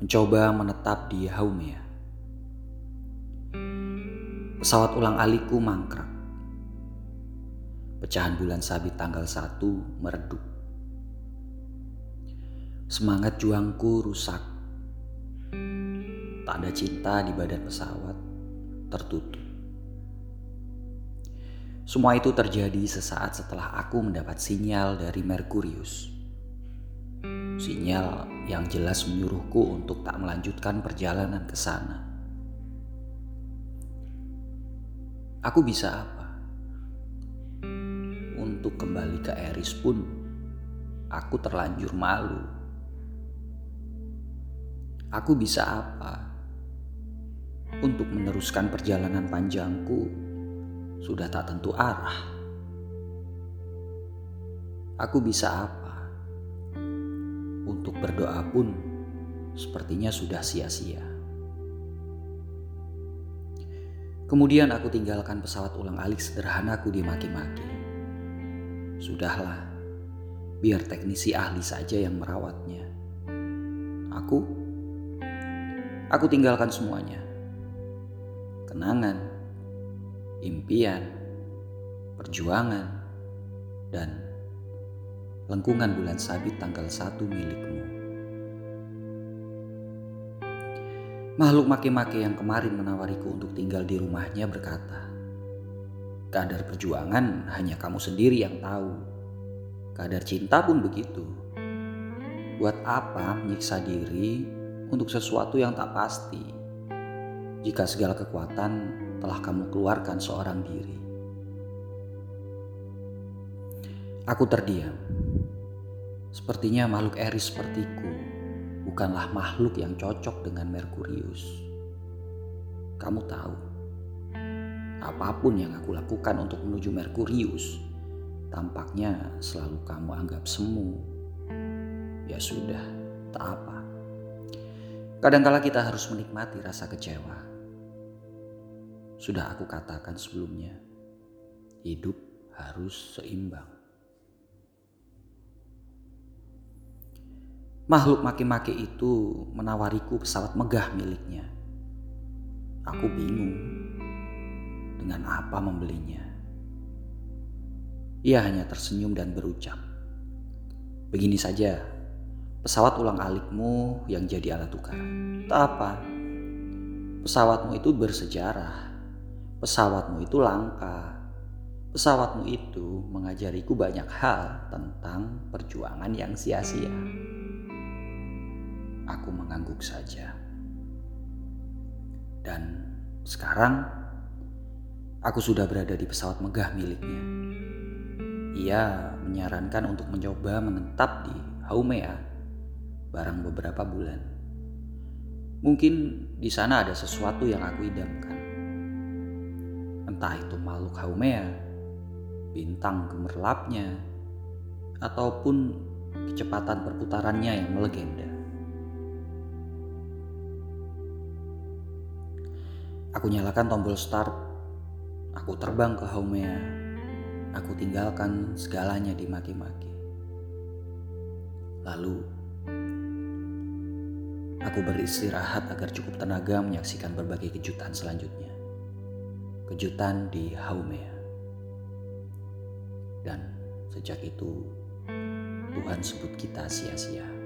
mencoba menetap di Haumea. Pesawat ulang aliku mangkrak. Pecahan bulan sabit tanggal 1 meredup. Semangat juangku rusak. Tak ada cinta di badan pesawat tertutup. Semua itu terjadi sesaat setelah aku mendapat sinyal dari Merkurius. Sinyal yang jelas menyuruhku untuk tak melanjutkan perjalanan ke sana. Aku bisa apa? Untuk kembali ke Eris pun, aku terlanjur malu. Aku bisa apa? Untuk meneruskan perjalanan panjangku, sudah tak tentu arah. Aku bisa apa? Untuk berdoa pun sepertinya sudah sia-sia. Kemudian aku tinggalkan pesawat ulang alik sederhanaku di maki-maki. Sudahlah, biar teknisi ahli saja yang merawatnya. Aku, aku tinggalkan semuanya. Kenangan, impian, perjuangan, dan lengkungan bulan sabit tanggal satu milikmu. Makhluk make-make yang kemarin menawariku untuk tinggal di rumahnya berkata, Kadar perjuangan hanya kamu sendiri yang tahu. Kadar cinta pun begitu. Buat apa menyiksa diri untuk sesuatu yang tak pasti? Jika segala kekuatan telah kamu keluarkan seorang diri. Aku terdiam. Sepertinya makhluk Eris sepertiku bukanlah makhluk yang cocok dengan Merkurius. Kamu tahu, apa pun yang aku lakukan untuk menuju Merkurius, tampaknya selalu kamu anggap semu. Ya sudah, tak apa. Kadangkala kita harus menikmati rasa kecewa. Sudah aku katakan sebelumnya, hidup harus seimbang. Makhluk maki-maki itu menawariku pesawat megah miliknya. Aku bingung dengan apa membelinya. Ia hanya tersenyum dan berucap, "Begini saja, pesawat ulang alikmu yang jadi alat tukar. Tak apa, pesawatmu itu bersejarah, pesawatmu itu langka, pesawatmu itu mengajariku banyak hal tentang perjuangan yang sia-sia." Aku mengangguk saja. Dan sekarang aku sudah berada di pesawat megah miliknya. Ia menyarankan untuk mencoba menetap di Haumea barang beberapa bulan. Mungkin di sana ada sesuatu yang aku idamkan. Entah itu makhluk Haumea, bintang gemerlapnya, ataupun kecepatan perputarannya yang melegenda. Aku nyalakan tombol start. Aku terbang ke Haumea. Aku tinggalkan segalanya di maki-maki. Lalu, aku beristirahat agar cukup tenaga menyaksikan berbagai kejutan selanjutnya. Kejutan di Haumea. Dan sejak itu, Tuhan sebut kita sia-sia.